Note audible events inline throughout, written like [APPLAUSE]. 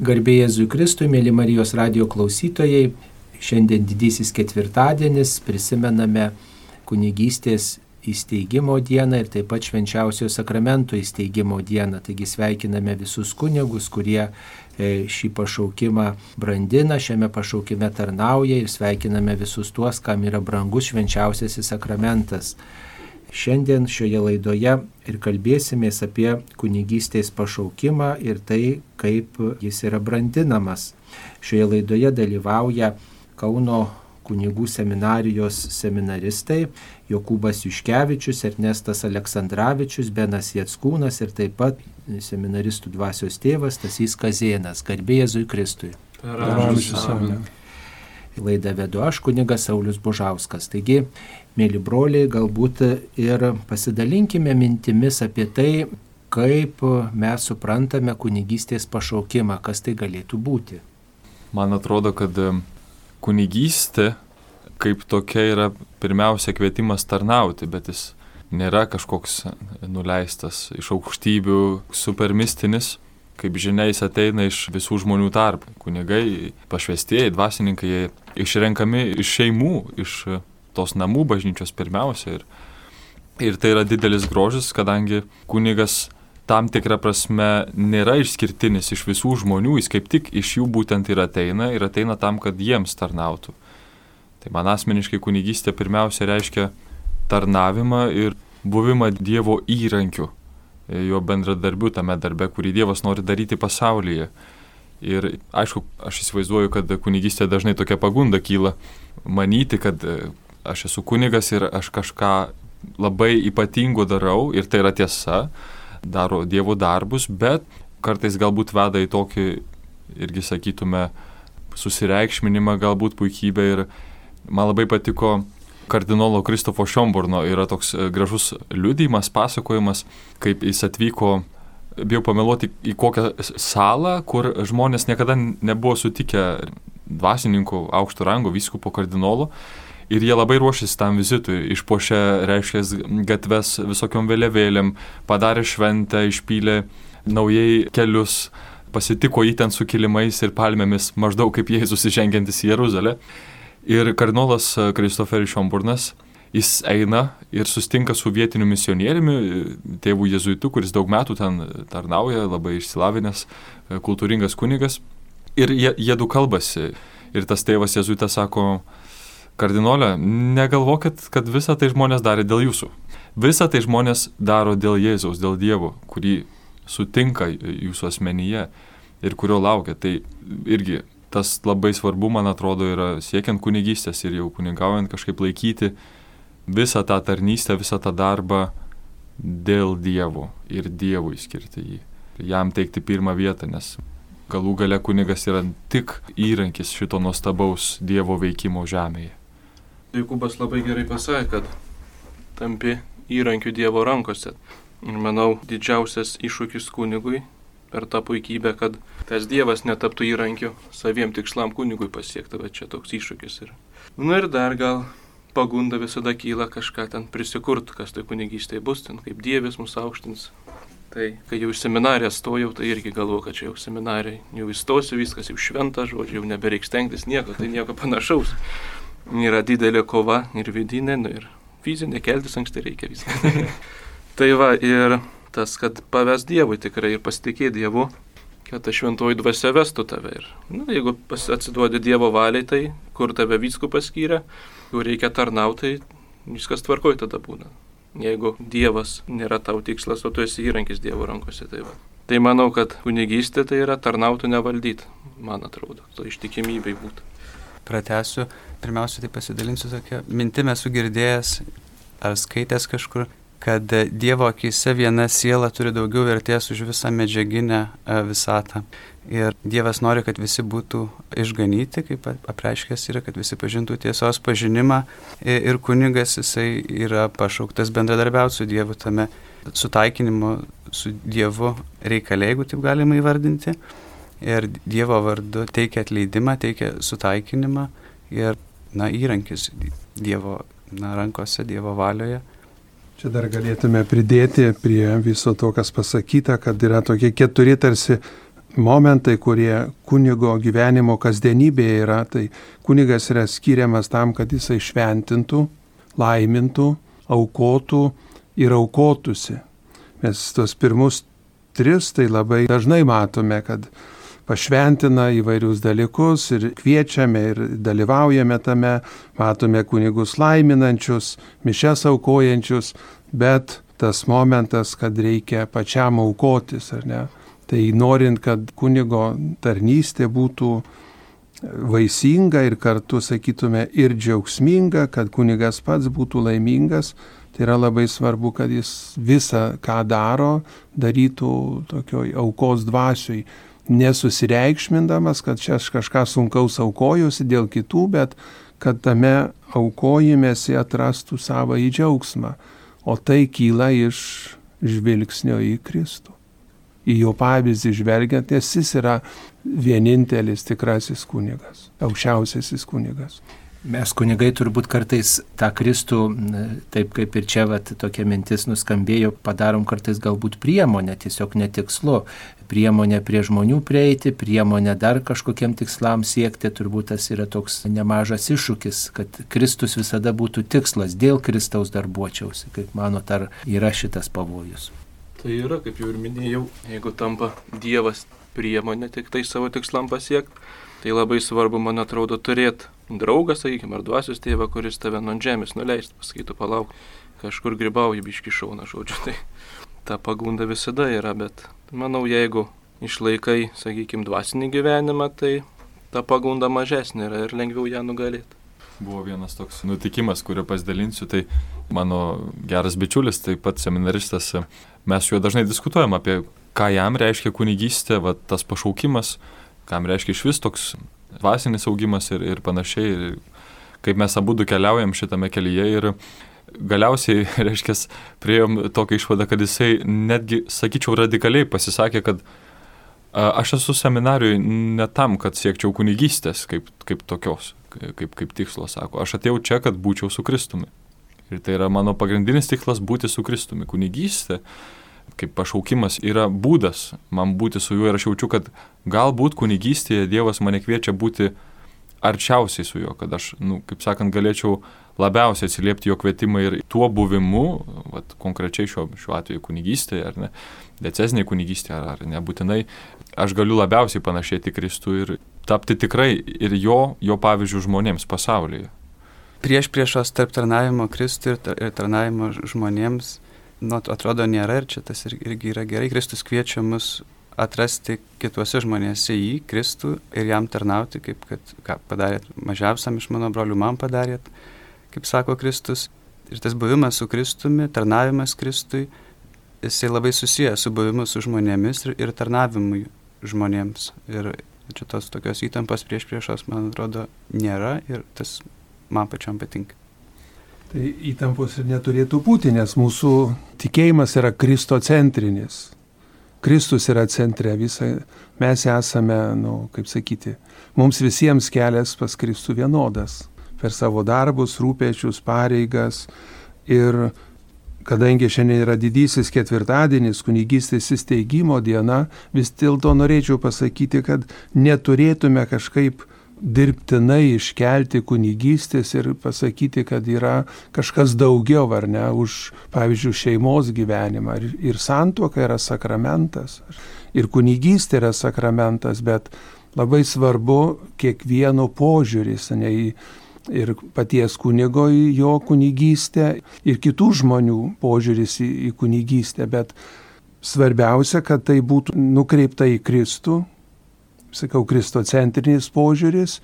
Garbėjai Jėzui Kristui, mėly Marijos radio klausytojai, šiandien didysis ketvirtadienis, prisimename kunigystės įsteigimo dieną ir taip pat švenčiausio sakramento įsteigimo dieną. Taigi sveikiname visus kunigus, kurie e, šį pašaukimą brandina, šiame pašaukime tarnauja ir sveikiname visus tuos, kam yra brangus švenčiausiasis sakramentas. Šiandien šioje laidoje ir kalbėsimės apie kunigystės pašaukimą ir tai, kaip jis yra brandinamas. Šioje laidoje dalyvauja Kauno kunigų seminarijos seminaristai Jokūbas Juškevičius, Ernestas Aleksandраvičius, Benas Jetskūnas ir taip pat seminaristų dvasios tėvas Tasys Kazėnas. Garbė Jėzui Kristui. Per amžių. Laidą vedu aš, kunigas Saulis Bužauskas. Taigi, mėly broliai, galbūt ir pasidalinkime mintimis apie tai, kaip mes suprantame kunigystės pašaukimą, kas tai galėtų būti. Man atrodo, kad kunigystė kaip tokia yra pirmiausia kvietimas tarnauti, bet jis nėra kažkoks nuleistas iš aukštybių supermistinis Kaip žinia, jis ateina iš visų žmonių tarp. Kunigai, pašvestieji, dvasininkai, jie išrenkami iš šeimų, iš tos namų bažnyčios pirmiausia. Ir, ir tai yra didelis grožis, kadangi kunigas tam tikrą prasme nėra išskirtinis iš visų žmonių, jis kaip tik iš jų būtent ir ateina ir ateina tam, kad jiems tarnautų. Tai man asmeniškai kunigystė pirmiausia reiškia tarnavimą ir buvimą Dievo įrankiu jo bendradarbiu tame darbe, kurį Dievas nori daryti pasaulyje. Ir aišku, aš įsivaizduoju, kad kunigystė dažnai tokia pagunda kyla manyti, kad aš esu kunigas ir aš kažką labai ypatingo darau ir tai yra tiesa, daro Dievo darbus, bet kartais galbūt veda į tokį, irgi sakytume, susireikšminimą, galbūt puikybę ir man labai patiko kardinolo Kristofo Šiomburno yra toks e, gražus liudijimas, pasakojimas, kaip jis atvyko, bijau pameluoti, į kokią salą, kur žmonės niekada nebuvo sutikę dvasininkų aukšto rango, vyskupo kardinolo. Ir jie labai ruošėsi tam vizitui, išpošė, reiškia, gatves visokiom vėliavėlėm, padarė šventę, išpylė naujai kelius, pasitiko jį ten su kilimais ir palmėmis, maždaug kaip Jėzus įžengiantis į Jeruzalę. Ir kardinolas Kristoferis Šomburnas, jis eina ir sustinka su vietiniu misionieriumi, tėvų jezuitu, kuris daug metų ten tarnauja, labai išsilavinęs, kultūringas kunigas. Ir jie, jie du kalbasi. Ir tas tėvas jezuitas sako, kardinolė, negalvokit, kad visą tai žmonės darė dėl jūsų. Visą tai žmonės daro dėl Jėzaus, dėl Dievo, kurį sutinka jūsų asmenyje ir kurio laukia. Tai irgi tas labai svarbu, man atrodo, yra siekiant kunigystės ir jau kunigaujant kažkaip laikyti visą tą tarnystę, visą tą darbą dėl Dievo ir Dievui skirti jį. Jam teikti pirmą vietą, nes galų gale kunigas yra tik įrankis šito nuostabaus Dievo veikimo žemėje. Jokūbas labai gerai pasakė, kad tampi įrankiu Dievo rankose. Ir manau, didžiausias iššūkis kunigui per tą puikybę, kad tas Dievas netaptų įrankiu saviem tikslam kunigui pasiekti, bet čia toks iššūkis yra. Na ir dar gal pagunda visada kyla kažką ten prisikurt, kas tai kunigystėje bus, ten kaip Dievas mus aukštins. Tai kai jau iš seminariją stojau, tai irgi galvoju, kad čia jau seminarijai, jau įstosiu, viskas jau šventa, žodžiu, jau nebereiks tenktis nieko, tai nieko panašaus. Yra didelė kova ir vidinė, nu, ir fizinė, keltis anksti reikia viską. [LAUGHS] tai va, ir tas, kad paves Dievui tikrai ir pasitikė Dievu, kad ta šventoji dvasia vestų tave. Ir na, jeigu atsiduodi Dievo valiai, tai kur tave visku paskyrė, kur reikia tarnauti, tai viskas tvarkoj tada būna. Jeigu Dievas nėra tau tikslas, o tu esi įrankis Dievo rankose, tai va. Tai manau, kad kunigystė tai yra tarnauti nevaldyti, man atrodo, to ištikimybei būtų. Pratesiu, pirmiausia, tai pasidalinsiu tokia mintimė sugirdėjęs ar skaitęs kažkur, kad Dievo akise viena siela turi daugiau vertės už visą medžiaginę e, visatą. Ir Dievas nori, kad visi būtų išganyti, kaip apreiškęs yra, kad visi pažintų tiesos pažinimą. Ir kunigas jisai yra pašauktas bendradarbiauti su Dievu tame sutaikinimo su Dievu reikalė, jeigu taip galima įvardinti. Ir Dievo vardu teikia atleidimą, teikia sutaikinimą ir, na, įrankis Dievo na, rankose, Dievo valioje Čia dar galėtume pridėti prie viso to, kas pasakyta, kad yra tokie keturi tarsi momentai, kurie kunigo gyvenimo kasdienybėje yra, tai kunigas yra skiriamas tam, kad jisai šventintų, laimintų, aukotų ir aukotųsi. Mes tuos pirmus tris tai labai dažnai matome, kad pašventina įvairius dalykus ir kviečiame ir dalyvaujame tame, matome kunigus laiminančius, mišes aukojančius, bet tas momentas, kad reikia pačiam aukotis, ar ne? Tai norint, kad kunigo tarnystė būtų vaisinga ir kartu, sakytume, ir džiaugsminga, kad kunigas pats būtų laimingas, tai yra labai svarbu, kad jis visą, ką daro, darytų tokioj aukos dvasioj, nesusireikšmindamas, kad čia aš kažką sunkaus aukojusi dėl kitų, bet kad tame aukojimėsi atrastų savo į džiaugsmą. O tai kyla iš žvilgsnio į Kristų. Į jo pavyzdį žvelgiant, nes jis yra vienintelis tikrasis kunigas, aukščiausiasis kunigas. Mes kunigai turbūt kartais tą Kristų, taip kaip ir čia vat, tokia mintis nuskambėjo, padarom kartais galbūt priemonę, tiesiog netikslu. Priemonę prie žmonių prieiti, priemonę dar kažkokiem tikslam siekti, turbūt tas yra toks nemažas iššūkis, kad Kristus visada būtų tikslas, dėl Kristaus darbuočiausi, kaip manot, ar yra šitas pavojus. Tai yra, kaip jau ir minėjau, jeigu tampa Dievas priemonė tik tai savo tikslam pasiekti, tai labai svarbu, man atrodo, turėti draugą, sakykime, ar dvasios tėvą, kuris tave nuo žemės nuleistų, pasakytų, palauk, kažkur gribauji biški šauna žodžiu. Tai ta pagunda visada yra, bet manau, jeigu išlaikai, sakykime, dvasinį gyvenimą, tai ta pagunda mažesnė yra ir lengviau ją nugalėti. Buvo vienas toks nutikimas, kurio pasidalinsiu, tai mano geras bičiulis, taip pat seminaristas, mes su juo dažnai diskutuojam apie, ką jam reiškia kunigystė, va, tas pašaukimas, kam reiškia iš vis toks dvasinis augimas ir, ir panašiai, ir kaip mes abu keliaujam šitame kelyje ir galiausiai, [LAUGHS] reiškia, prieėm tokią išvadą, kad jisai netgi, sakyčiau, radikaliai pasisakė, kad aš esu seminarijoje ne tam, kad siekčiau kunigystės kaip, kaip tokios, kaip, kaip tikslo, sako, aš atėjau čia, kad būčiau su Kristumi. Ir tai yra mano pagrindinis tikslas būti su Kristumi. Kunigystė kaip pašaukimas yra būdas man būti su juo ir aš jaučiu, kad galbūt kunigystėje Dievas mane kviečia būti arčiausiai su juo, kad aš, nu, kaip sakant, galėčiau labiausiai atsiliepti jo kvietimą ir tuo buvimu, vat, konkrečiai šiuo, šiuo atveju kunigystėje, ar ne, decesniai kunigystėje, ar, ar nebūtinai, aš galiu labiausiai panašėti Kristų ir tapti tikrai ir jo, jo pavyzdžių žmonėms pasaulyje. Prieš priešos tarp tarnavimo Kristui ir tarnavimo žmonėms nu, atrodo nėra ir čia tas irgi yra gerai. Kristus kviečia mus atrasti kituose žmonėse jį, Kristų ir jam tarnauti, kaip kad ką padarėt mažiausiam iš mano brolių, man padarėt, kaip sako Kristus. Ir tas buvimas su Kristumi, tarnavimas Kristui, jisai labai susijęs su buvimu su žmonėmis ir, ir tarnavimui žmonėms. Ir čia tos tokios įtampos prieš priešos, man atrodo, nėra ir tas man pačiam patinka. Tai įtampos ir neturėtų būti, nes mūsų tikėjimas yra kristocentrinis. Kristus yra centre, visa, mes esame, nu, kaip sakyti, mums visiems kelias pas Kristų vienodas per savo darbus, rūpečius, pareigas. Ir kadangi šiandien yra didysis ketvirtadienis, kunigystės įsteigimo diena, vis dėlto norėčiau pasakyti, kad neturėtume kažkaip dirbtinai iškelti kunigystės ir pasakyti, kad yra kažkas daugiau, ar ne, už, pavyzdžiui, šeimos gyvenimą. Ir, ir santuoka yra sakramentas, ir kunigystė yra sakramentas, bet labai svarbu kiekvieno požiūris, ne į ir paties kunigo į jo kunigystę, ir kitų žmonių požiūris į, į kunigystę, bet svarbiausia, kad tai būtų nukreipta į Kristų, sakau, kristocentrinis požiūris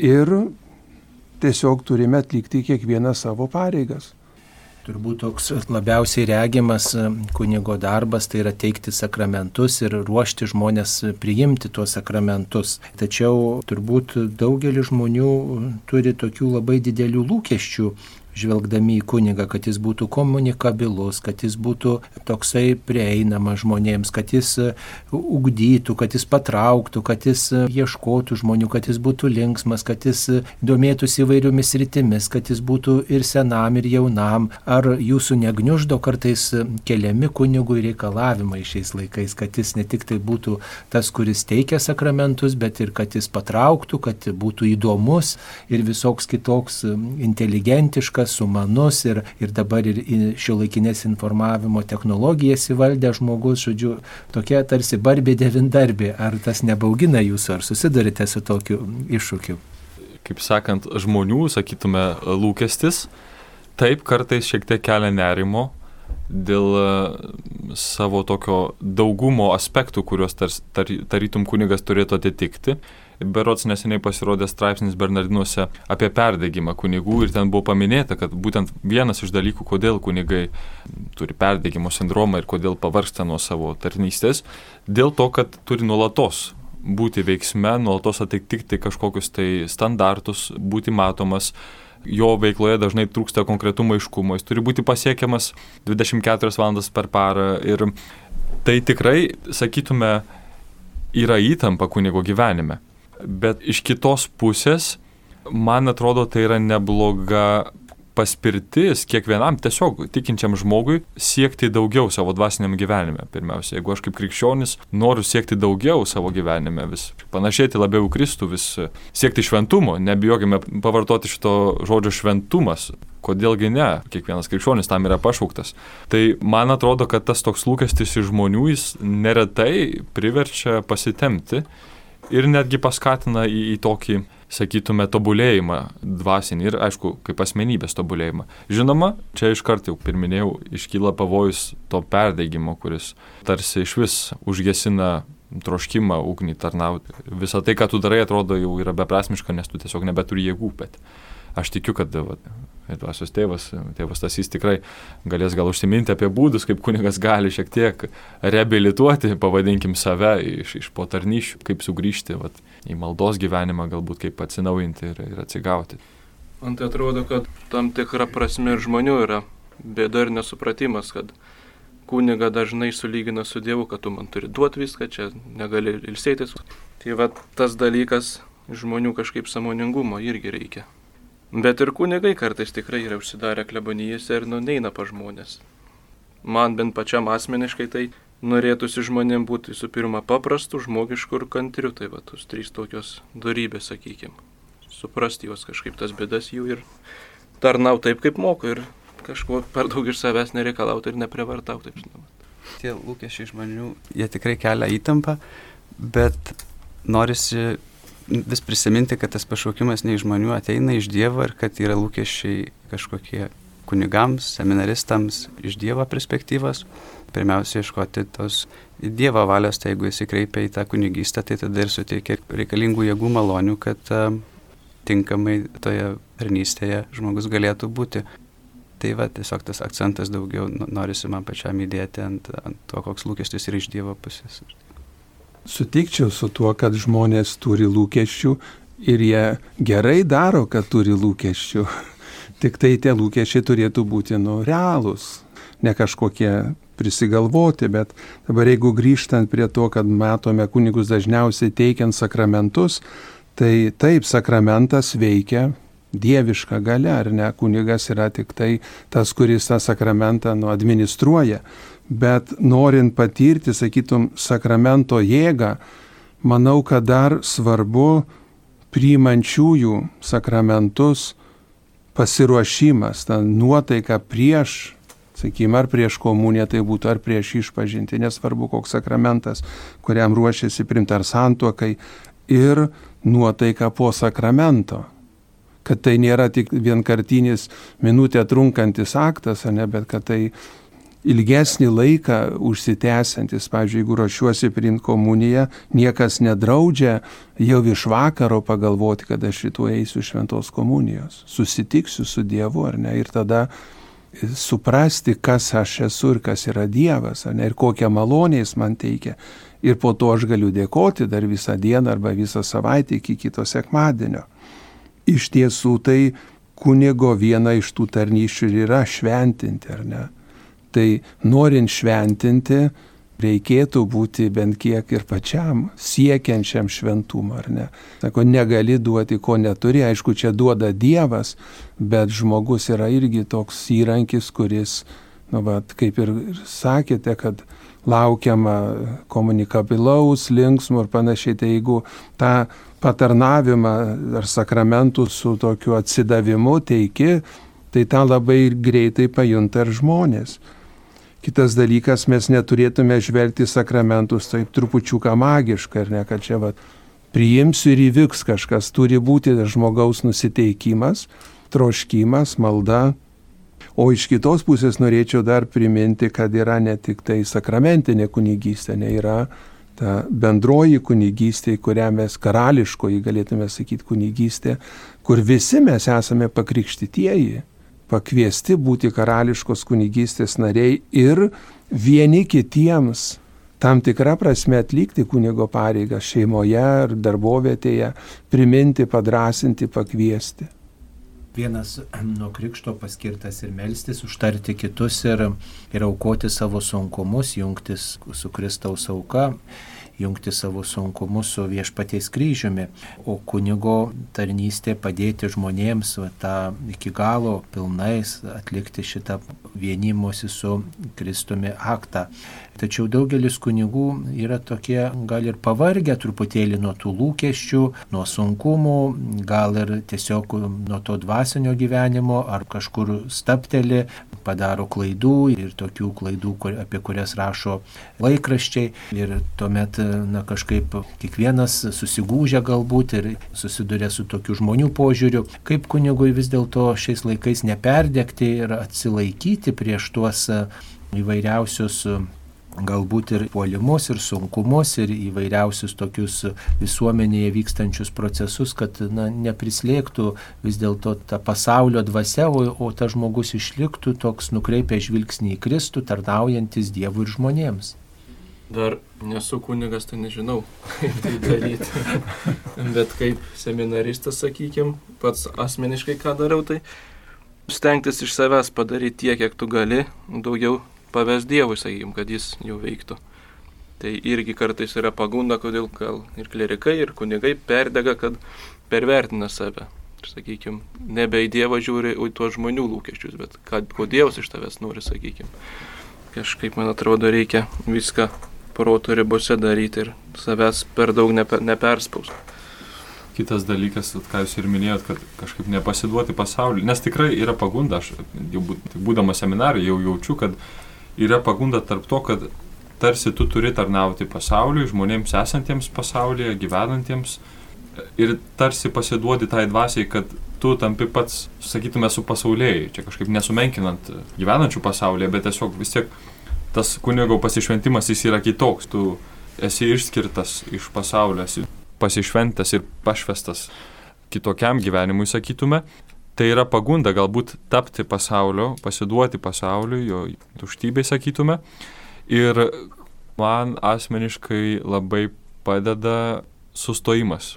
ir tiesiog turime atlikti kiekvieną savo pareigas. Turbūt toks labiausiai regimas e, kunigo darbas tai yra teikti sakramentus ir ruošti žmonės priimti tuos sakramentus. Tačiau turbūt daugelis žmonių turi tokių labai didelių lūkesčių žvelgdami į kunigą, kad jis būtų komunikabilus, kad jis būtų toksai prieinamas žmonėms, kad jis e, ugdytų, kad jis patrauktų, kad jis e, ieškotų žmonių, kad jis būtų linksmas, kad jis e, domėtųsi įvairiomis rytimis, kad jis būtų ir senam, ir jaunam. Ar jūsų negniuždo kartais keliami kunigui reikalavimai šiais laikais, kad jis ne tik tai būtų tas, kuris teikia sakramentus, bet ir kad jis patrauktų, kad būtų įdomus ir visoks kitoks inteligentiškas protingas, sumanus ir, ir dabar ir šio laikinės informavimo technologijas įvaldė žmogus, žodžiu, tokia tarsi barbė devindarbė. Ar tas nebaugina jūsų, ar susidurite su tokiu iššūkiu? Kaip sakant, žmonių, sakytume, lūkestis, taip kartais šiek tiek kelia nerimo, dėl e, savo tokio daugumo aspektų, kuriuos tar, tar, tarytum kunigas turėtų atitikti. Berots neseniai pasirodė straipsnis Bernardinuose apie perdėgymą kunigų ir ten buvo paminėta, kad būtent vienas iš dalykų, kodėl kunigai turi perdėgymo sindromą ir kodėl pavarsta nuo savo tarnystės, dėl to, kad turi nuolatos būti veiksme, nuolatos atitikti kažkokius tai standartus, būti matomas, jo veikloje dažnai trūksta konkretumo aiškumo, jis turi būti pasiekiamas 24 valandas per parą ir tai tikrai, sakytume, yra įtampa kunigo gyvenime. Bet iš kitos pusės, man atrodo, tai yra nebloga paspirtis kiekvienam tiesiog tikinčiam žmogui siekti daugiau savo dvasiniam gyvenime. Pirmiausia, jeigu aš kaip krikščionis noriu siekti daugiau savo gyvenime, vis panašėti labiau Kristų, vis siekti šventumo, nebijokime pavartoti šito žodžio šventumas. Kodėlgi ne, kiekvienas krikščionis tam yra pašauktas. Tai man atrodo, kad tas toks lūkestis iš žmonių jis neretai priverčia pasitemti ir netgi paskatina į, į tokį, sakytume, tobulėjimą dvasinį ir, aišku, kaip asmenybės tobulėjimą. Žinoma, čia iš karto jau pirminėjau, iškyla pavojus to perdėgymo, kuris tarsi iš vis užgesina troškimą ugnį tarnauti. Visą tai, ką tu darai, atrodo jau yra beprasmiška, nes tu tiesiog nebeturi jėgų, bet aš tikiu, kad va, dvasios tėvas, tėvas Tasys tikrai galės gal užsiminti apie būdus, kaip kunigas gali šiek tiek reabilituoti, pavadinkim save iš, iš potarnyšių, kaip sugrįžti vat, į maldos gyvenimą, galbūt kaip atsinaujinti ir, ir atsigauti. Man tai atrodo, kad tam tikra prasme ir žmonių yra bėda ir nesupratimas, kad kuniga dažnai sulygina su Dievu, kad tu man turi duoti viską, čia negali ilsėtis. Tai va tas dalykas žmonių kažkaip samoningumo irgi reikia. Bet ir kunigai kartais tikrai yra užsidarę klebonyjose ir nu neina pa žmonės. Man bent pačiam asmeniškai tai norėtųsi žmonėm būti visų pirma paprastu, žmogišku ir kantriu, tai va tos trys tokios darybės, sakykime. Suprasti juos kažkaip tas bėdas jų ir tarnau taip, kaip moku ir kažko per daug iš savęs nereikalauti ir neprivartauti, taip žinoma. Tie lūkesčiai žmonių, jie tikrai kelia įtampą, bet norisi vis prisiminti, kad tas pašaukimas ne iš žmonių ateina iš Dievo ir kad yra lūkesčiai kažkokie kunigams, seminaristams iš Dievo perspektyvos. Pirmiausia, ieškoti tos Dievo valios, tai jeigu jis įkreipia į tą kunigystę, tai tada ir suteikia reikalingų jėgų malonių, kad tinkamai toje tarnystėje žmogus galėtų būti. Tai va, tiesiog tas akcentas daugiau norisi man pačiam įdėti ant, ant to, koks lūkestis yra iš Dievo pusės sutikčiau su tuo, kad žmonės turi lūkesčių ir jie gerai daro, kad turi lūkesčių. [LAUGHS] Tik tai tie lūkesčiai turėtų būti nu realūs, ne kažkokie prisigalvoti, bet dabar jeigu grįžtant prie to, kad matome kunigus dažniausiai teikiant sakramentus, tai taip, sakramentas veikia dieviška gale, ar ne, kunigas yra tik tai tas, kuris tą sakramentą nu, administruoja bet norint patirti, sakytum, sakramento jėgą, manau, kad dar svarbu priimančiųjų sakramentus pasiruošimas, ta nuotaika prieš, sakykime, ar prieš komuniją tai būtų, ar prieš išpažinti, nesvarbu koks sakramentas, kuriam ruošiasi primti ar santuokai, ir nuotaika po sakramento. Kad tai nėra tik vienkartinis minutę trunkantis aktas, ne, bet kad tai ilgesnį laiką užsitęsiantis, pavyzdžiui, jeigu ruošiuosi priimti komuniją, niekas nedraudžia jau iš vakaro pagalvoti, kad aš rytoj eisiu šventos komunijos, susitiksiu su Dievu ar ne, ir tada suprasti, kas aš esu ir kas yra Dievas, ar ne, ir kokią malonę jis man teikia. Ir po to aš galiu dėkoti dar visą dieną arba visą savaitę iki kito sekmadienio. Iš tiesų tai kunigo viena iš tų tarnyšių yra šventinti, ar ne? Tai norint šventinti, reikėtų būti bent kiek ir pačiam siekiančiam šventumą, ar ne? Sako, negali duoti, ko neturi, aišku, čia duoda Dievas, bet žmogus yra irgi toks įrankis, kuris, nu, va, kaip ir sakėte, kad laukiama komunikabilaus, linksmų ir panašiai, tai jeigu tą patarnavimą ar sakramentų su tokiu atsidavimu teiki, tai tą labai greitai pajunta ir žmonės. Kitas dalykas, mes neturėtume žvelgti sakramentus taip trupučiuką magiškai, ar ne, kad čia va, priimsiu ir įvyks kažkas, turi būti žmogaus nusiteikimas, troškimas, malda. O iš kitos pusės norėčiau dar priminti, kad yra ne tik tai sakramentinė kunigystė, ne yra ta bendroji kunigystė, kurią mes karališkoji galėtume sakyti kunigystė, kur visi mes esame pakrikštytieji pakviesti būti karališkos kunigystės nariai ir vieni kitiems tam tikrą prasme atlikti kunigo pareigą šeimoje ar darbovietėje, priminti, padrasinti, pakviesti. Vienas nuo krikšto paskirtas ir melstis, užtarti kitus ir, ir aukoti savo sunkumus, jungtis su Kristaus auka jungti savo sunkumus su viešpaties kryžiumi, o kunigo tarnystė padėti žmonėms va, tą iki galo pilnais atlikti šitą vienimosi su Kristumi aktą. Tačiau daugelis kunigų yra tokie gal ir pavargę truputėlį nuo tų lūkesčių, nuo sunkumų, gal ir tiesiog nuo to dvasinio gyvenimo ar kažkur stapteli, padaro klaidų ir tokių klaidų, apie kurias rašo laikraščiai. Ir tuomet na, kažkaip kiekvienas susigūžia galbūt ir susiduria su tokiu žmonių požiūriu, kaip kunigui vis dėlto šiais laikais neperdegti ir atsilaikyti prieš tuos įvairiausius galbūt ir puolimus, ir sunkumus, ir įvairiausius tokius visuomenėje vykstančius procesus, kad na, neprislėgtų vis dėlto ta pasaulio dvasia, o, o ta žmogus išliktų toks nukreipę žvilgsnį į Kristų, tarnaujantis Dievui ir žmonėms. Dar nesu kunigas, tai nežinau, [LAUGHS] kaip tai daryti. Bet kaip seminaristas, sakykime, pats asmeniškai ką darau, tai stengtis iš savęs padaryti tiek, kiek tu gali, daugiau paves Dievui, sakykim, kad jis jau veiktų. Tai irgi kartais yra pagunda, kodėl gal ir klerikai, ir kunigai perdega, kad pervertina save. Ir, sakykime, nebe į Dievą žiūri, o į tuos žmonių lūkesčius, bet kad, ko Dievas iš tavęs nori, sakykime. Kažkaip, man atrodo, reikia viską proto ribose daryti ir savęs per daug neper, neperspausti. Kitas dalykas, ką jūs ir minėjot, kad kažkaip nepasiduoti pasauliu, nes tikrai yra pagunda, aš jau būdamas seminarai jau jaučiu, kad yra pagunda tarp to, kad tarsi tu turi tarnauti pasauliui, žmonėms esantiems pasaulyje, gyvenantiems ir tarsi pasiduodi tai dvasiai, kad tu tampi pats, sakytume, su pasaulėjai, čia kažkaip nesumenkinant gyvenančių pasaulyje, bet tiesiog vis tiek tas kunigo pasišventimas jis yra kitoks, tu esi išskirtas iš pasaulio, esi pasišventas ir pašvestas kitokiam gyvenimui, sakytume, tai yra pagunda galbūt tapti pasaulio, pasiduoti pasauliu, jo tuštybei sakytume. Ir man asmeniškai labai padeda sustojimas.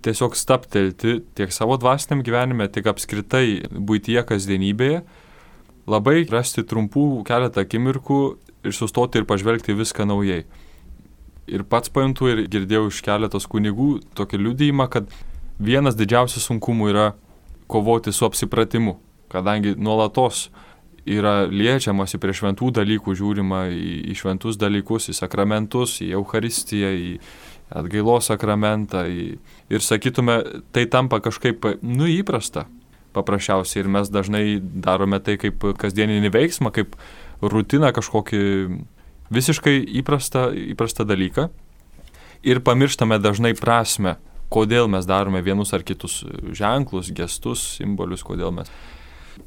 Tiesiog staptelti tiek savo dvasiniam gyvenime, tiek apskritai būtyje kasdienybėje, labai rasti trumpų keletą akimirkų ir sustoti ir pažvelgti viską naujai. Ir pats pajuntu ir girdėjau iš keletos kunigų tokį liudijimą, kad vienas didžiausių sunkumų yra kovoti su apsipratimu, kadangi nuolatos yra liečiamasi prie šventų dalykų, žiūrima į, į šventus dalykus, į sakramentus, į Euharistiją, į atgailos sakramentą. Į, ir sakytume, tai tampa kažkaip, nu, įprasta. Paprasčiausiai ir mes dažnai darome tai kaip kasdieninį veiksmą, kaip rutiną kažkokį visiškai įprastą, įprastą dalyką. Ir pamirštame dažnai prasme kodėl mes darome vienus ar kitus ženklus, gestus, simbolius, kodėl mes.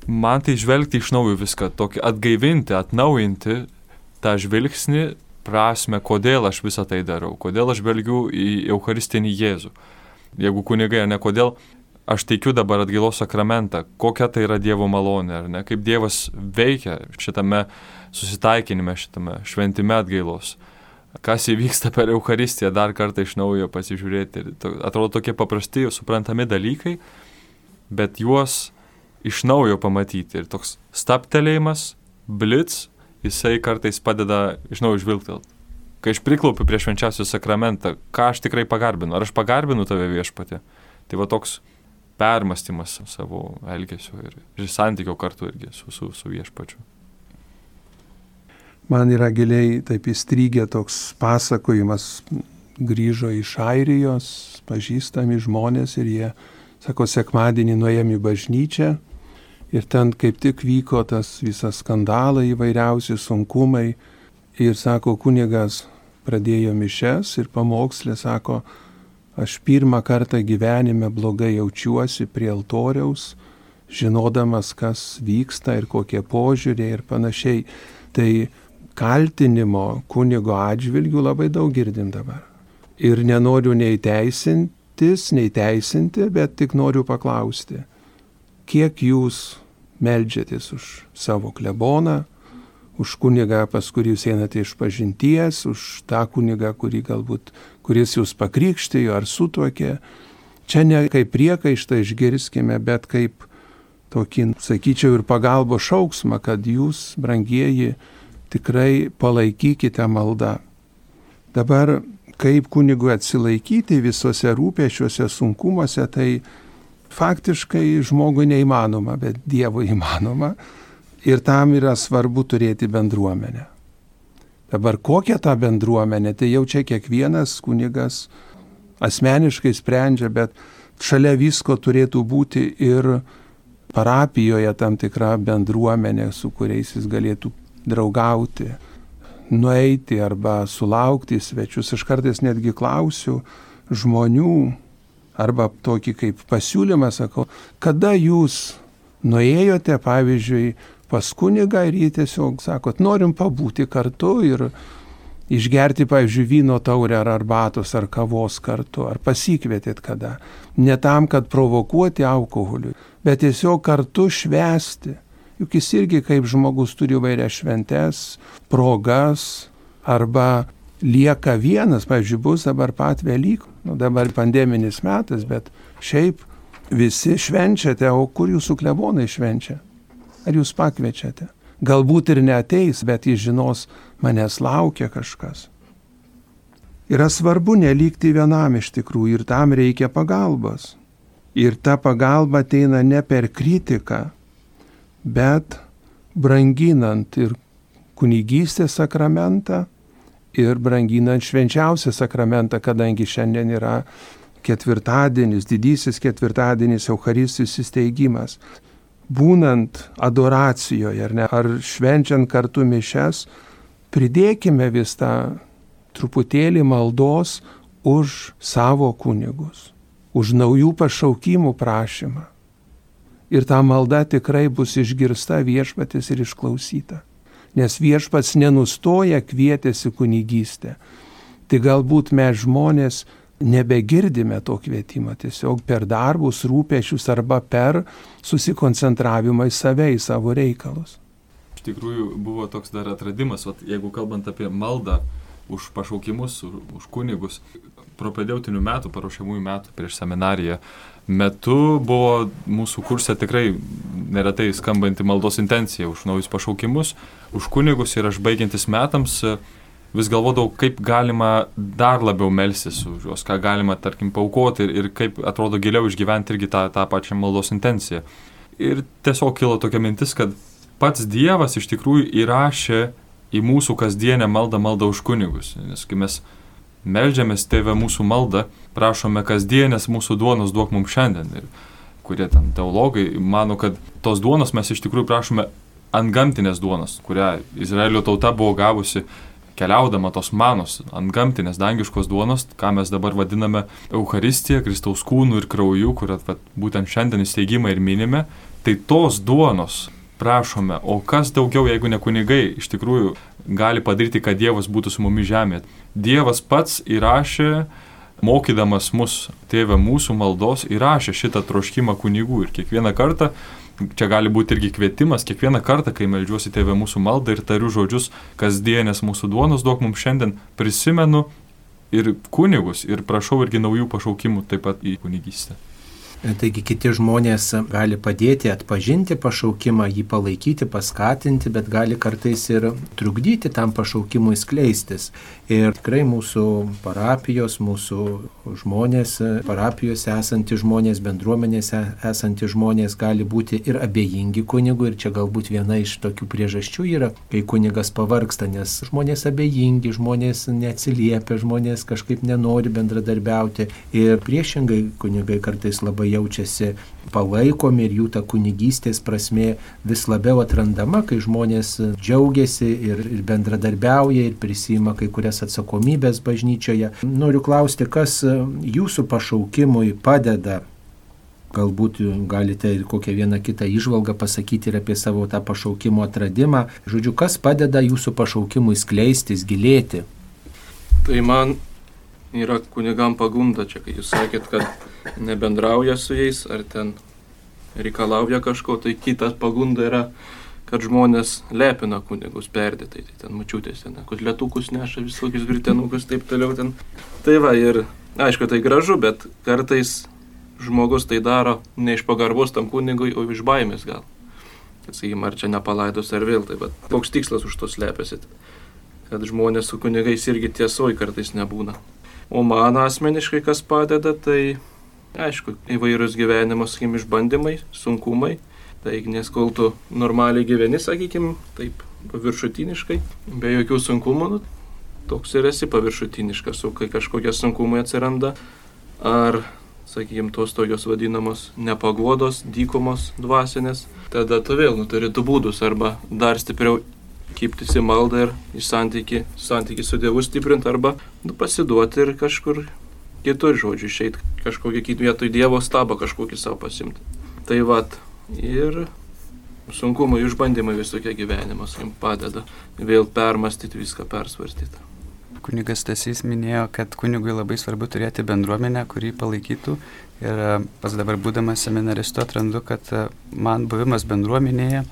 Man tai žvelgti iš naujo viską, tokį atgaivinti, atnaujinti tą žvilgsnį, prasme, kodėl aš visą tai darau, kodėl aš belgiu į Eucharistinį Jėzų. Jeigu kunigai, ne, kodėl aš teikiu dabar atgailos sakramentą, kokia tai yra Dievo malonė, ar ne, kaip Dievas veikia šitame susitaikinime, šitame šventime atgailos kas įvyksta per Eucharistiją, dar kartą iš naujo pasižiūrėti. Atrodo tokie paprasti, suprantami dalykai, bet juos iš naujo pamatyti. Ir toks staptelėjimas, blitz, jisai kartais padeda iš naujo žvilgtelti. Kai aš priklaupiu prie švenčiausios sakramentą, ką aš tikrai pagarbinu, ar aš pagarbinu tave viešpatė. Tai va toks permastymas savo elgesio ir, ir santykio kartu irgi su, su, su viešpačiu. Man yra giliai taip įstrygę toks pasakojimas, grįžo iš Airijos, pažįstami žmonės ir jie, sako, sekmadienį nuėjom į bažnyčią ir ten kaip tik vyko tas visas skandalai įvairiausi sunkumai ir sako, kunigas pradėjo mišes ir pamokslė, sako, aš pirmą kartą gyvenime blogai jaučiuosi prie altoriaus, žinodamas, kas vyksta ir kokie požiūriai ir panašiai. Tai kaltinimo kunigo atžvilgių labai daug girdim dabar. Ir nenoriu nei teisintis, nei teisinti, bet tik noriu paklausti, kiek jūs melžiatės už savo kleboną, už kunigą, pas kurį jūs einate iš pažinties, už tą kunigą, kurį galbūt, kuris jūs pakrikštijo ar sutuokė. Čia ne kaip priekaištą išgirskime, bet kaip tokį, sakyčiau, ir pagalbo šauksmą, kad jūs, brangieji, tikrai palaikykite maldą. Dabar, kaip kunigui atsilaikyti visose rūpešiuose sunkumuose, tai faktiškai žmogui neįmanoma, bet Dievui [LAUGHS] įmanoma ir tam yra svarbu turėti bendruomenę. Dabar kokia ta bendruomenė, tai jau čia kiekvienas kunigas asmeniškai sprendžia, bet šalia visko turėtų būti ir parapijoje tam tikra bendruomenė, su kuriais jis galėtų draugauti, nueiti arba sulaukti svečius. Aš kartais netgi klausiu žmonių arba tokį kaip pasiūlymą sakau, kada jūs nuėjote, pavyzdžiui, pas kunigą ir jį tiesiog sakot, norim pabūti kartu ir išgerti, pavyzdžiui, vyno taurę ar arbatos ar kavos kartu, ar pasikvietėt kada. Ne tam, kad provokuoti alkoholiui, bet tiesiog kartu švesti. Juk jis irgi kaip žmogus turi vairias šventes, progas arba lieka vienas, pavyzdžiui, bus dabar pat Velykų, nu, dabar pandeminis metas, bet šiaip visi švenčiate, o kur jūsų klebonai švenčia? Ar jūs pakviečiate? Galbūt ir neteis, bet jis žinos, manęs laukia kažkas. Yra svarbu nelikti vienam iš tikrųjų ir tam reikia pagalbos. Ir ta pagalba ateina ne per kritiką, bet branginant ir kunigystės sakramentą ir branginant švenčiausią sakramentą, kadangi šiandien yra ketvirtadienis, didysis ketvirtadienis Eucharistijos įsteigimas būnant adoracijoje ar, ne, ar švenčiant kartu mišes, pridėkime vis tą truputėlį maldos už savo kunigus, už naujų pašaukimų prašymą. Ir ta malda tikrai bus išgirsta viešpatis ir išklausyta. Nes viešpats nenustoja kvietėsi kunigystę. Tai galbūt mes žmonės nebegirdime to kvietimo tiesiog per darbus, rūpešius arba per susikoncentravimą į save, į savo reikalus. Iš tikrųjų buvo toks dar atradimas, vat, jeigu kalbant apie maldą už pašaukimus, už kunigus, propedėutinių metų, paruošiamųjų metų prieš seminariją metu buvo mūsų kursė tikrai neretai skambanti maldos intencija už naujus pašaukimus, už kunigus ir aš baigiantis metams vis galvodavau, kaip galima dar labiau melsis už juos, ką galima, tarkim, paukoti ir, ir kaip atrodo giliau išgyventi irgi tą, tą pačią maldos intenciją. Ir tiesiog kilo tokia mintis, kad pats Dievas iš tikrųjų įrašė į mūsų kasdienę maldą maldą už kunigus. Nes kai mes melžiamės tėvę mūsų maldą, prašome kasdienės mūsų duonos duok mums šiandien. Ir kurie ten teologai mano, kad tos duonos mes iš tikrųjų prašome ant gamtinės duonos, kurią Izraelio tauta buvo gavusi keliaudama tos manos ant gamtinės dangiškos duonos, ką mes dabar vadiname Euharistija, Kristaus kūnų ir krauju, kurią būtent šiandien įsteigimą ir minime, tai tos duonos prašome, o kas daugiau, jeigu ne kunigai, iš tikrųjų gali padaryti, kad Dievas būtų su mumis žemėje. Dievas pats įrašė, mokydamas mus, tėvę mūsų maldos, įrašė šitą troškimą kunigų ir kiekvieną kartą čia gali būti irgi kvietimas, kiekvieną kartą, kai melžiuosi tėvę mūsų maldą ir tariu žodžius, kasdienės mūsų duonos duok mums šiandien, prisimenu ir kunigus ir prašau irgi naujų pašaukimų taip pat į kunigystę. Taigi kiti žmonės gali padėti atpažinti pašaukimą, jį palaikyti, paskatinti, bet gali kartais ir trukdyti tam pašaukimui skleistis. Ir tikrai mūsų parapijos, mūsų žmonės, parapijose esantys žmonės, bendruomenėse esantys žmonės gali būti ir abejingi kunigui. Ir čia galbūt viena iš tokių priežasčių yra, kai kunigas pavarksta, nes žmonės abejingi, žmonės neatsiliepia, žmonės kažkaip nenori bendradarbiauti. Ir priešingai kunigai kartais labai jaučiasi palaikomi ir jų ta kunigystės prasme vis labiau atrandama, kai žmonės džiaugiasi ir, ir bendradarbiauja ir prisima kai kurias atsakomybės bažnyčioje. Noriu klausti, kas jūsų pašaukimui padeda galbūt galite ir kokią vieną kitą išvalgą pasakyti ir apie savo tą pašaukimo atradimą. Žodžiu, kas padeda jūsų pašaukimui skleistis, gilėti? Tai man yra kunigam pagunda čia, kai jūs sakėt, kad nebendrauja su jais ar ten reikalauja kažko, tai kitas pagunda yra, kad žmonės lepina kunigus perdėtai, tai ten mačiutės, ten kotlėtukus neša visokius gritenukus, taip toliau ten. Tai va ir aišku, tai gražu, bet kartais žmogus tai daro ne iš pagarbos tam kunigui, o iš baimės gal. Sakykime, ar čia nepalaidos ar vėl, tai bet koks tikslas už to slepiasi, kad žmonės su kunigais irgi tiesoj kartais nebūna. O man asmeniškai kas padeda, tai aišku, įvairius gyvenimo, sakykim, išbandymai, sunkumai. Tai nes kol tu normaliai gyveni, sakykim, taip paviršutiniškai, be jokių sunkumų, nu, toks ir esi paviršutiniškas, o kai kažkokie sunkumai atsiranda, ar, sakykime, tos tokios vadinamos nepagodos, dykumos dvasinės, tada tu vėl nu, turi du būdus arba dar stipriau kiptis į maldą ir į santyki, santyki su Dievu stiprinti arba nu, pasiduoti ir kažkur kitur žodžiu išeiti, kažkokį kitą vietoj Dievo stabą kažkokį savo pasimti. Tai vad ir sunkumai, išbandymai visokie gyvenimas jums padeda vėl permastyti viską, persvarstyti. Kunigas Tasys minėjo, kad kunigui labai svarbu turėti bendruomenę, kurį palaikytų. Ir e, pas dabar būdamas seminaristu atrandu, kad e, man buvimas bendruomenėje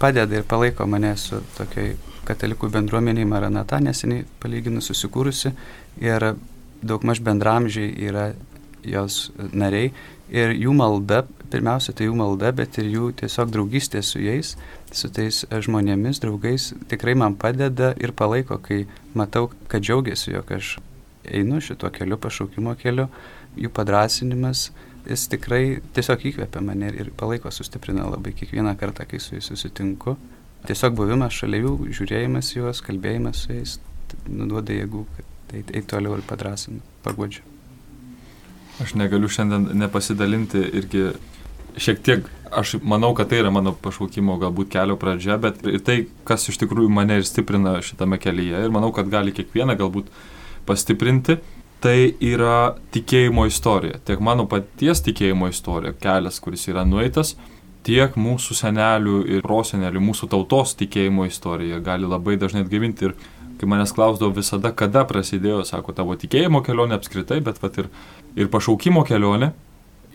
padeda ir palaiko mane su tokiai katalikų bendruomeniai Maranata, neseniai palyginus susikūrusi ir daugmaž bendramžiai yra jos nariai ir jų malda, pirmiausia tai jų malda, bet ir jų tiesiog draugystė su jais, su tais žmonėmis, draugais tikrai man padeda ir palaiko, kai matau, kad džiaugiasi, jog aš einu šituo keliu, pašaukimo keliu, jų padrasinimas jis tikrai tiesiog įkvepia mane ir palaiko, sustiprina labai kiekvieną kartą, kai su jais susitinku. Tiesiog buvimas šalia jų, žiūrėjimas juos, kalbėjimas su jais, nuduoda jėgų, kad eit, eit toliau ir padrasina, pagodžia. Aš negaliu šiandien nepasidalinti irgi šiek tiek, aš manau, kad tai yra mano pašaukimo galbūt kelio pradžia, bet tai, kas iš tikrųjų mane ir stiprina šitame kelyje ir manau, kad gali kiekvieną galbūt pastiprinti tai yra tikėjimo istorija. Tiek mano paties tikėjimo istorija, kelias, kuris yra nueitas, tiek mūsų senelių ir prosenelių, mūsų tautos tikėjimo istorija gali labai dažnai atgyvinti. Ir kai manęs klausdavo visada, kada prasidėjo, sako, tavo tikėjimo kelionė apskritai, bet pat ir, ir pašaukimo kelionė.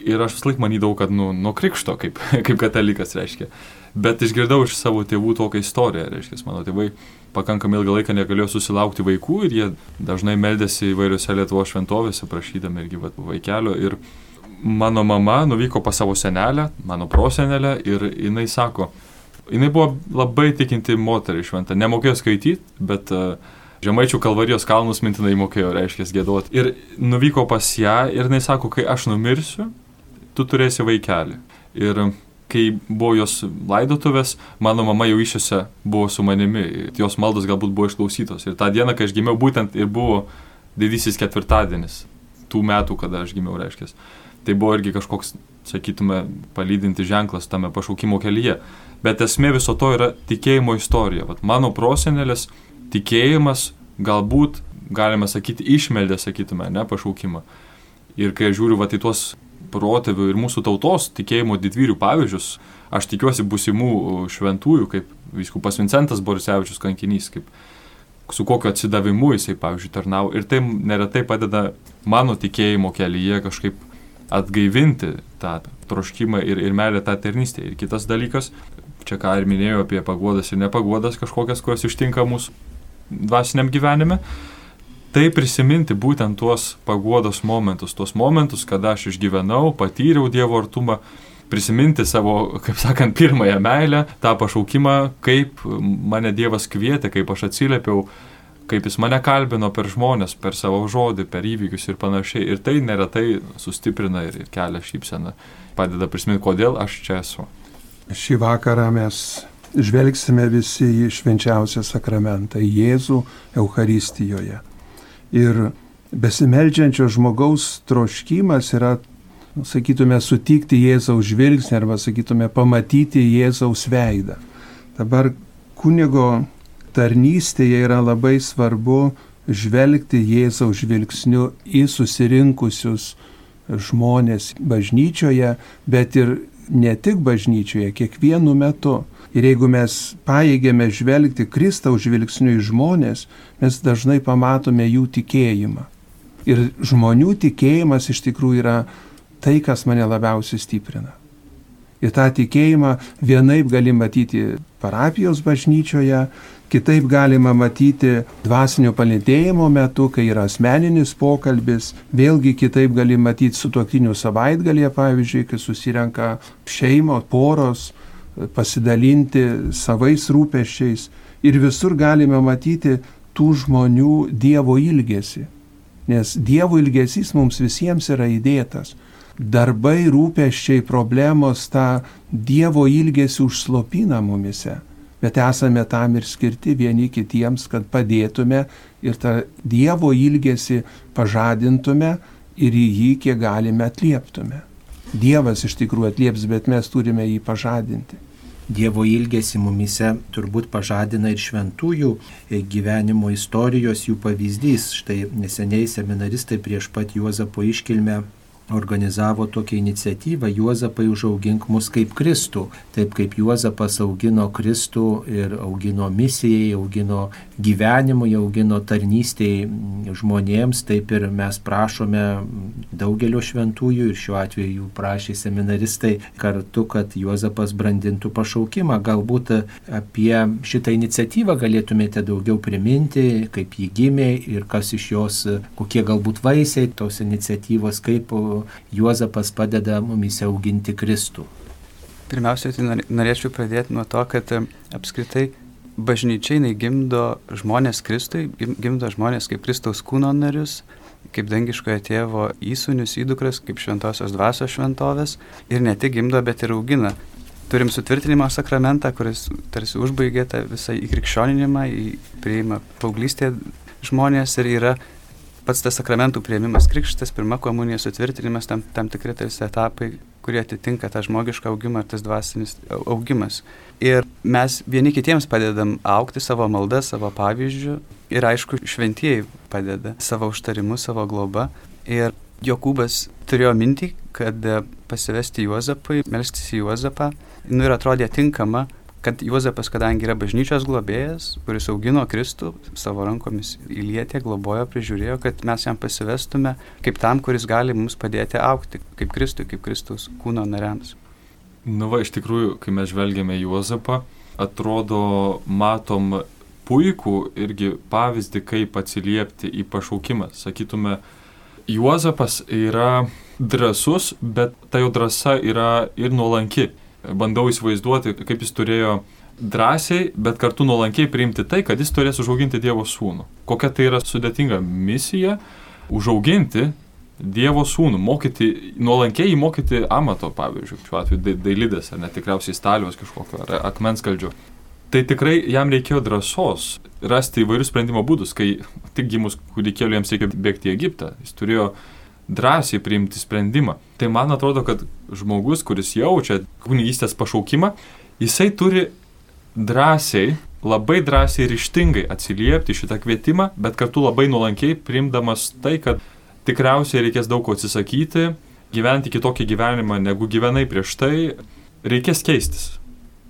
Ir aš vis laik manydavau, kad nu, nuo krikšto, kaip, [LAUGHS] kaip katalikas reiškia. Bet išgirdau iš savo tėvų tokią istoriją, reiškia, mano tėvai pakankamai ilgą laiką negalėjo susilaukti vaikų ir jie dažnai meldėsi įvairiose Lietuvo šventovėse, prašydami irgi vaikelio. Ir mano mama nuvyko pas savo senelę, mano prosenelę ir jinai sako, jinai buvo labai tikinti moteris šventa, nemokėjo skaityti, bet uh, Žemaičių kalvarijos kalnus mintinai mokėjo, reiškia, gėduoti. Ir nuvyko pas ją ir jinai sako, kai aš numirsiu, tu turėsi vaikelį. Ir kai buvo jos laidotuvės, mano mama jau išėse buvo su manimi, jos maldos galbūt buvo išklausytos. Ir tą dieną, kai aš gimiau, būtent ir buvo didysis ketvirtadienis tų metų, kada aš gimiau, reiškia. Tai buvo irgi kažkoks, sakytume, palydinti ženklas tame pašaukimo kelyje. Bet esmė viso to yra tikėjimo istorija. Vat mano prosenelės tikėjimas galbūt, galime sakyti, išmeldė, sakytume, ne pašaukimą. Ir kai žiūriu vat į tuos protėvių ir mūsų tautos tikėjimo didvyrių pavyzdžius, aš tikiuosi busimų šventųjų, kaip viskupas Vincentas Borisevičius kankinys, kaip su kokiu atsidavimu jisai, pavyzdžiui, tarnau. Ir tai neretai padeda mano tikėjimo kelyje kažkaip atgaivinti tą troškimą ir, ir meilę tą tarnystę. Ir kitas dalykas, čia ką ir minėjau apie pagodas ir nepagodas kažkokias, kurios ištinka mūsų dvasiniam gyvenime, tai prisiminti būtent tuos paguodos momentus, tuos momentus, kada aš išgyvenau, patyriau Dievo artumą, prisiminti savo, kaip sakant, pirmąją meilę, tą pašaukimą, kaip mane Dievas kvietė, kaip aš atsiliepiau, kaip jis mane kalbino per žmonės, per savo žodį, per įvykius ir panašiai. Ir tai neretai sustiprina ir kelia šypseną, padeda prisiminti, kodėl aš čia esu. Šį vakarą mes žvelgsime visi į švenčiausią sakramentą, į Jėzų Euharistijoje. Ir besimeldžiančio žmogaus troškimas yra, nu, sakytume, sutikti Jėzaus žvilgsnį arba, sakytume, pamatyti Jėzaus veidą. Dabar kunigo tarnystėje yra labai svarbu žvelgti Jėzaus žvilgsniu į susirinkusius žmonės bažnyčioje, bet ir ne tik bažnyčioje, kiekvienu metu. Ir jeigu mes paėgėme žvelgti Kristaus žvilgsniu į žmonės, mes dažnai pamatome jų tikėjimą. Ir žmonių tikėjimas iš tikrųjų yra tai, kas mane labiausiai stiprina. Ir tą tikėjimą vienaip gali matyti parapijos bažnyčioje, kitaip galima matyti dvasinio palėtėjimo metu, kai yra asmeninis pokalbis, vėlgi kitaip gali matyti su tuoktiniu savaitgalėje, pavyzdžiui, kai susirenka šeimo, poros, pasidalinti savais rūpeščiais ir visur galime matyti tų žmonių Dievo ilgesį. Nes Dievo ilgesys mums visiems yra įdėtas. Darbai, rūpeščiai, problemos tą Dievo ilgesį užslopina mumise. Bet esame tam ir skirti vieni kitiems, kad padėtume ir tą Dievo ilgesį pažadintume ir į jį kiek galime atlieptume. Dievas iš tikrųjų atlieps, bet mes turime jį pažadinti. Dievo ilgesi mumise turbūt pažadina ir šventųjų gyvenimo istorijos jų pavyzdys. Štai neseniai seminaristai prieš pat Juozapo iškilmę organizavo tokią iniciatyvą Juozapai užaugink mus kaip Kristų. Taip kaip Juozapas augino Kristų ir augino misijai, augino gyvenimui, augino tarnystėj žmonėms, taip ir mes prašome daugelio šventųjų ir šiuo atveju jų prašė seminaristai kartu, kad Juozapas brandintų pašaukimą. Galbūt apie šitą iniciatyvą galėtumėte daugiau priminti, kaip ji gimė ir kas iš jos, kokie galbūt vaisiai tos iniciatyvos, kaip Juozapas padeda mumis auginti Kristų? Pirmiausia, tai norėčiau pradėti nuo to, kad e, apskritai bažnyčiai gimdo žmonės Kristui, gimdo žmonės kaip Kristaus kūno narius, kaip dangiškojo tėvo įsūnius, įdukras, kaip šventosios dvasios šventovės ir ne tik gimdo, bet ir augina. Turim sutvirtinimo sakramentą, kuris tarsi užbaigė tą visą įkrikščioninimą, į prieimą paauglystėje žmonės ir yra pats tas sakramentų prieimimas, krikštas, pirma komunija, sutvirtinimas, tam, tam tikri tarsi etapai, kurie atitinka tą žmogišką augimą ir tas dvasinis augimas. Ir mes vieni kitiems padedam aukti savo maldą, savo pavyzdžių ir aišku, šventieji padeda savo užtarimu, savo globa. Ir Jokūbas turėjo mintį, kad pasivesti Juozapui, melstis į Juozapą, nu ir atrodė tinkama kad Juozapas, kadangi yra bažnyčios globėjas, kuris augino Kristų savo rankomis įlietė, globojo, prižiūrėjo, kad mes jam pasivestume kaip tam, kuris gali mums padėti aukti, kaip Kristui, kaip Kristus kūno nariams. Nu va, iš tikrųjų, kai mes žvelgiame Juozapą, atrodo, matom puikų irgi pavyzdį, kaip atsiliepti į pašaukimą. Sakytume, Juozapas yra drasus, bet ta jo drąsa yra ir nuolanki bandau įsivaizduoti, kaip jis turėjo drąsiai, bet kartu nuolankiai priimti tai, kad jis turės užauginti Dievo sūnų. Kokia tai yra sudėtinga misija - užauginti Dievo sūnų, mokyti, nuolankiai įmokyti amato, pavyzdžiui, šiuo atveju dailidės, ar net tikriausiai stalios kažkokio, ar akmenskaldžio. Tai tikrai jam reikėjo drąsos rasti įvairius sprendimo būdus, kai tik gimus kūdikėliu jiems reikia bėgti į Egiptą. Jis turėjo drąsiai priimti sprendimą. Tai man atrodo, kad žmogus, kuris jaučia kunigystės pašaukimą, jisai turi drąsiai, labai drąsiai ir ištingai atsiliepti šitą kvietimą, bet kartu labai nuolankiai priimdamas tai, kad tikriausiai reikės daug ko atsisakyti, gyventi kitokį gyvenimą, negu gyvenai prieš tai, reikės keistis.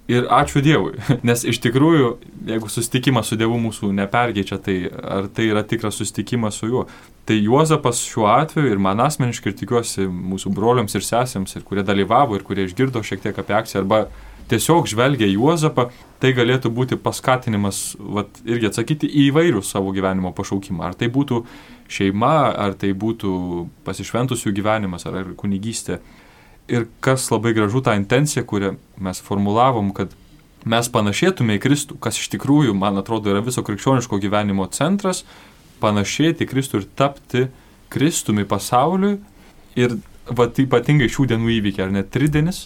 Ir ačiū Dievui, [LAUGHS] nes iš tikrųjų, jeigu susitikimas su Dievu mūsų nepergeičia, tai ar tai yra tikras susitikimas su juo. Tai Juozapas šiuo atveju ir man asmeniškai ir tikiuosi mūsų broliams ir sesėms, ir kurie dalyvavo, ir kurie išgirdo šiek tiek apie akciją, arba tiesiog žvelgia Juozapą, tai galėtų būti paskatinimas, vat, irgi atsakyti į įvairių savo gyvenimo pašaukimą. Ar tai būtų šeima, ar tai būtų pasišventusių gyvenimas, ar, kunigystė. Ir kas labai gražu, ta intencija, kurią mes formulavom, kad mes panašėtume į Kristų, kas iš tikrųjų, man atrodo, yra viso krikščioniško gyvenimo centras, panašėti į Kristų ir tapti Kristumi pasauliui. Ir va, ypatingai šių dienų įvykiai, ar net tridienis,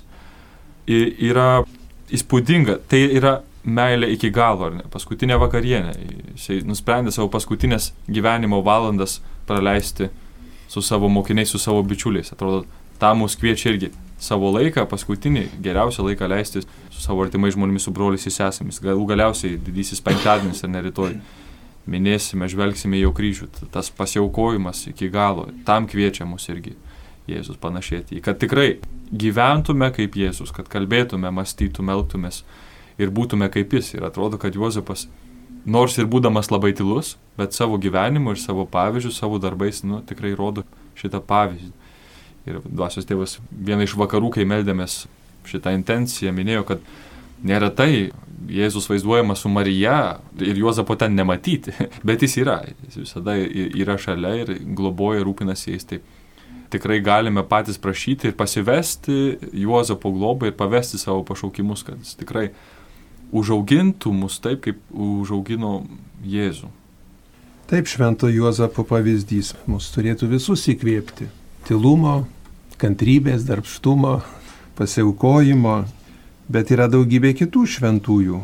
yra įspūdinga. Tai yra meilė iki galo, ar ne? Paskutinė vakarienė. Jis nusprendė savo paskutinės gyvenimo valandas praleisti su savo mokiniais, su savo bičiuliais. Atrodo, tam mus kviečia irgi savo laiką, paskutinį geriausią laiką leisti su savo artimai žmonėmis, su broliais ir sesėmis. Galų galiausiai didysis penktadienis ar ne rytoj. Minėsime, žvelgsime jau kryžių. Tas pasiaukojimas iki galo. Tam kviečia mus irgi Jėzus panašėti. Kad tikrai gyventume kaip Jėzus, kad kalbėtume, mąstytume, elgtumės ir būtume kaip jis. Ir atrodo, kad Juozapas, nors ir būdamas labai tylus, bet savo gyvenimu ir savo pavyzdžiu, savo darbais, nu, tikrai rodo šitą pavyzdį. Ir dvasios tėvas vieną iš vakarų, kai meldėmės šitą intenciją, minėjo, kad neretai Jėzus vaizduojamas su Marija ir Juozapo ten nematyti, [LAUGHS] bet jis yra, jis visada yra šalia ir globoja, rūpinasi jais. Tai tikrai galime patys prašyti ir pasivesti Juozapo globą ir pavesti savo pašaukimus, kad jis tikrai užaugintų mus taip, kaip užaugino Jėzų. Taip švento Juozapo pavyzdys mus turėtų visus įkvėpti. Tilumo, kantrybės, darbštumo, pasiaukojimo, bet yra daugybė kitų šventųjų,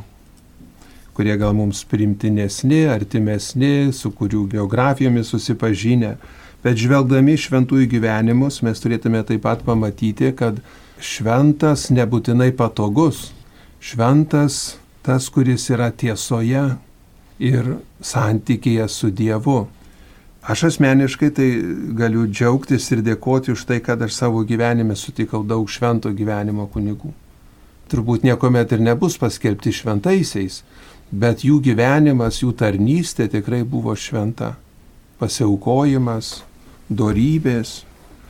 kurie gal mums primtinesni, artimesni, su kurių biografijomis susipažinę. Bet žvelgdami šventųjų gyvenimus mes turėtume taip pat pamatyti, kad šventas nebūtinai patogus. Šventas tas, kuris yra tiesoje ir santykėje su Dievu. Aš asmeniškai tai galiu džiaugtis ir dėkoti už tai, kad aš savo gyvenime sutikau daug švento gyvenimo kunigų. Turbūt niekuomet ir nebus paskelbti šventaisiais, bet jų gyvenimas, jų tarnystė tikrai buvo šventa. Pasiaukojimas, dorybės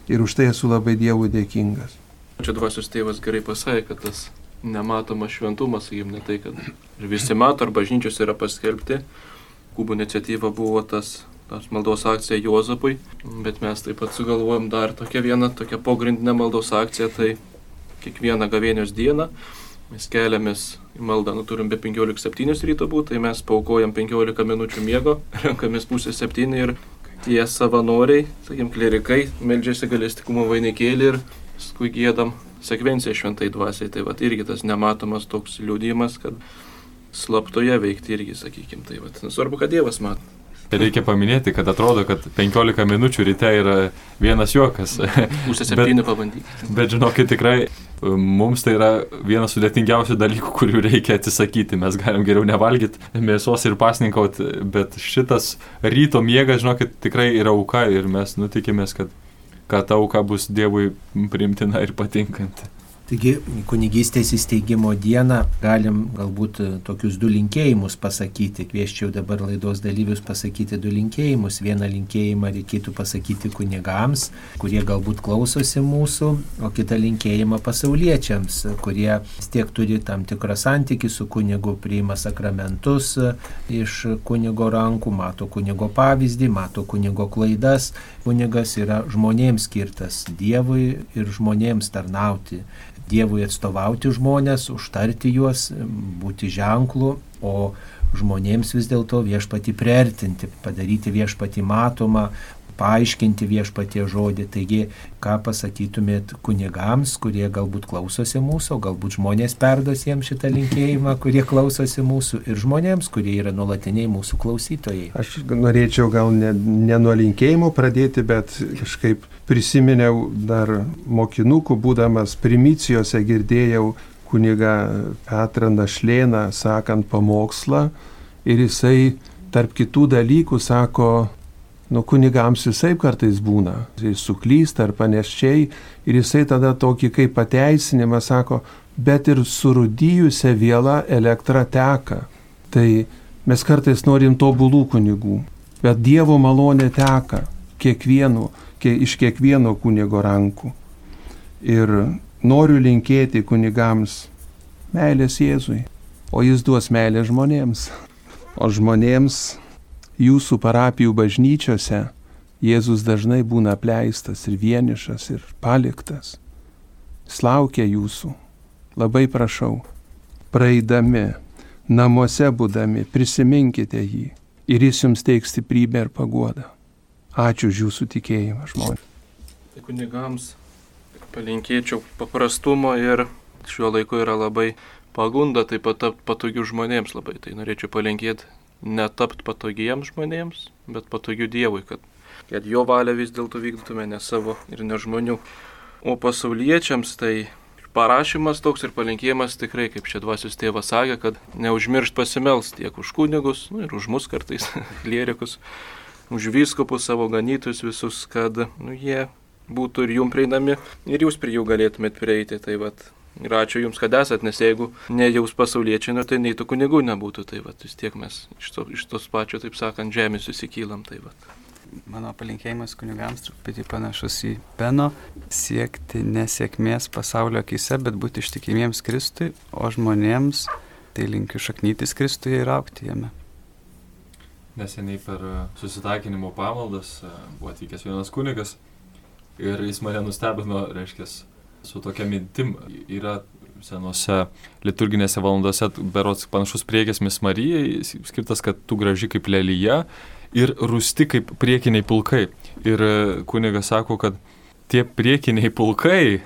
ir už tai esu labai Dievui dėkingas. Čia dvasios tėvas gerai pasakė, kad tas nematomas šventumas, sakykim, ne tai, kad visi mato, ar bažnyčios yra paskelbti. Kubų iniciatyva buvo tas, tas maldos akcija Juozapui, bet mes taip pat sugalvojom dar tokią vieną, tokią pogrindinę maldos akciją, tai kiekvieną gavėnios dieną mes keliamės į maldą, nu turim be 15-7 ryto būti, tai mes paukojam 15 minučių miego, [LAUGHS] renkamės pusę 7 ir tie savanoriai, sakykim, klerikai, meldžiasi galestikumo vainikėlį ir paskui gėdam sekvenciją šventai dvasiai. Tai va irgi tas nematomas toks liūdimas, kad slaptoje veikti irgi, sakykim, tai va. Svarbu, kad Dievas mato. Reikia paminėti, kad atrodo, kad 15 minučių ryte yra vienas juokas. [LAUGHS] Pusę septynių pabandykite. Bet žinokit, tikrai mums tai yra vienas sudėtingiausių dalykų, kurių reikia atsisakyti. Mes galim geriau nevalgyti mėsos ir pasninkauti, bet šitas ryto miegas, žinokit, tikrai yra auka ir mes nutikimės, kad, kad ta auka bus Dievui primtina ir patinkanti. Taigi kunigystės įsteigimo dieną galim galbūt e, tokius du linkėjimus pasakyti. Kvieščiau dabar laidos dalyvius pasakyti du linkėjimus. Vieną linkėjimą reikėtų pasakyti kunigams, kurie galbūt klausosi mūsų, o kitą linkėjimą pasauliečiams, kurie tiek turi tam tikrą santykį su kunigu, priima sakramentus e, iš kunigo rankų, mato kunigo pavyzdį, mato kunigo klaidas. Kunigas yra žmonėms skirtas Dievui ir žmonėms tarnauti. Dievui atstovauti žmonės, užtarti juos, būti ženklu, o žmonėms vis dėlto viešpati priartinti, padaryti viešpati matomą, paaiškinti viešpatie žodį. Taigi, ką pasakytumėt kunigams, kurie galbūt klausosi mūsų, galbūt žmonės perdos jiems šitą linkėjimą, kurie klausosi mūsų ir žmonėms, kurie yra nuolatiniai mūsų klausytojai. Aš norėčiau gal ne, ne nuo linkėjimų pradėti, bet kažkaip prisiminiau dar mokinukų, būdamas primicijose girdėjau kuniga Petrą Našlėną sakant pamokslą ir jisai tarp kitų dalykų sako, nu kunigams visai kartais būna, jis suklysta ar paneščiai ir jisai tada tokį kaip pateisinimą sako, bet ir surudyjusią vėlą elektrą teka. Tai mes kartais norim tobulų kunigų, bet Dievo malonė teka kiekvienu iš kiekvieno kunigo rankų. Ir noriu linkėti kunigams meilės Jėzui, o jis duos meilę žmonėms. O žmonėms jūsų parapijų bažnyčiose Jėzus dažnai būna apleistas ir vienišas ir paliktas. Jis laukia jūsų. Labai prašau, praeidami, namuose būdami, prisiminkite jį ir jis jums teiks stiprybę ir paguodą. Ačiū už jūsų tikėjimą, žmonės. Tai kunigams palinkėčiau paprastumo ir šiuo laiku yra labai pagunda taip pat tapti patogių žmonėms labai. Tai norėčiau palinkėti netapt patogiems žmonėms, bet patogių Dievui, kad, kad jo valią vis dėlto vykdytume ne savo ir ne žmonių. O pasauliečiams tai parašymas toks ir palinkėjimas tikrai, kaip čia dvasios tėvas sakė, kad neužmiršt pasimels tiek už kunigus, nu, ir už mus kartais, [LAUGHS] klierikus, už vyskupus savo ganytus visus, kad nu, jie būtų ir jum prieinami, ir jūs prie jų galėtumėt prieiti. Tai vat, ir ačiū Jums, kad esat, nes jeigu ne jūs pasauliečiai, nu, tai nei tų kunigų nebūtų. Tai vat, vis tiek mes iš, to, iš tos pačio, taip sakant, žemės susikylam. Tai vat. Mano palinkėjimas kunigams truputį panašus į Beno - siekti nesėkmės pasaulio akise, bet būti ištikimiems Kristui, o žmonėms tai linkiu šaknytis Kristuje ir aukti jame. Neseniai per susitaikinimo pamaldas buvo atvykęs vienas kunigas Ir jis mane nustebino, reiškia, su tokia mintim yra senose liturginėse valandose, berots panašus priekesmis Marijai, skirtas, kad tu graži kaip lelyje ir rusti kaip priekiniai pulkai. Ir e, kunigas sako, kad tie priekiniai pulkai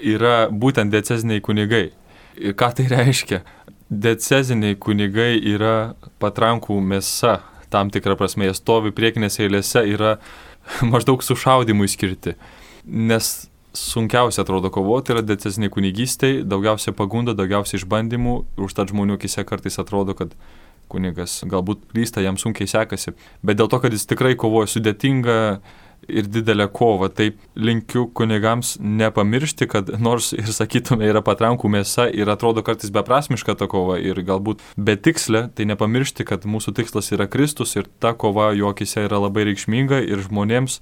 yra būtent deceziniai kunigai. Ir ką tai reiškia? Deceziniai kunigai yra patrankų mėsa, tam tikrą prasme, jie stovi priekinėse eilėse, yra [LAUGHS] maždaug sušaudimui skirti. Nes sunkiausia atrodo kovoti yra decesiniai kunigystėj, daugiausia pagunda, daugiausia išbandymų, užtat žmonių akise kartais atrodo, kad kunigas galbūt klysta, jam sunkiai sekasi, bet dėl to, kad jis tikrai kovoja sudėtingą ir didelę kovą, tai linkiu kunigams nepamiršti, kad nors ir sakytume yra patrankų mėsa ir atrodo kartais beprasmiška ta kova ir galbūt betikslė, tai nepamiršti, kad mūsų tikslas yra Kristus ir ta kova jo akise yra labai reikšminga ir žmonėms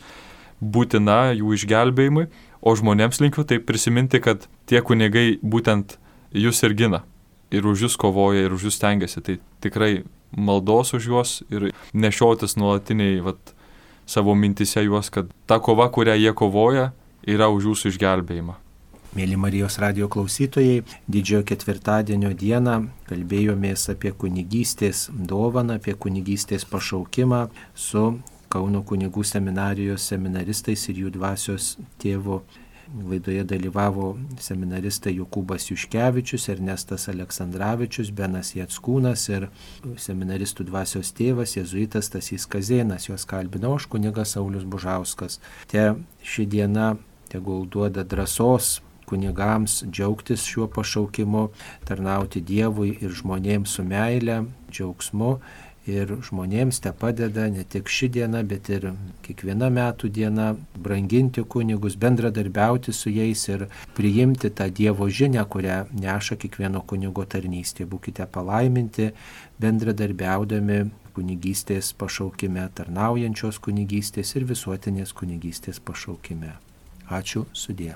būtina jų išgelbėjimui, o žmonėms linkiu tai prisiminti, kad tie kunigai būtent jūs ir gina, ir už jūs kovoja, ir už jūs tengiasi. Tai tikrai maldos už juos ir nešiotis nuolatiniai vat, savo mintise juos, kad ta kova, kurią jie kovoja, yra už jūsų išgelbėjimą. Mėly Marijos radio klausytojai, didžiojo ketvirtadienio dieną kalbėjomės apie kunigystės dovaną, apie kunigystės pašaukimą su Kauno kunigų seminarijos seminaristais ir jų dvasios tėvo. Laidoje dalyvavo seminaristai Jokūbas Juškevičius, Ernestas Aleksandраvičius, Benas Jatskūnas ir seminaristų dvasios tėvas Jėzuitas Tasys Kazėnas, juos kalbino aš kunigas Saulis Bužauskas. Te ši diena tegul duoda drąsos kunigams džiaugtis šiuo pašaukimu, tarnauti Dievui ir žmonėms su meile, džiaugsmu ir žmonėms te padeda ne tik ši diena, bet ir kiekviena metų diena branginti kunigus, bendradarbiauti su jais ir priimti tą Dievo žinę, kurią neša kiekvieno kunigo tarnystė. Būkite palaiminti, bendradarbiaudami kunigystės pašaukime, tarnaujančios kunigystės ir visuotinės kunigystės pašaukime. Ačiū sudė.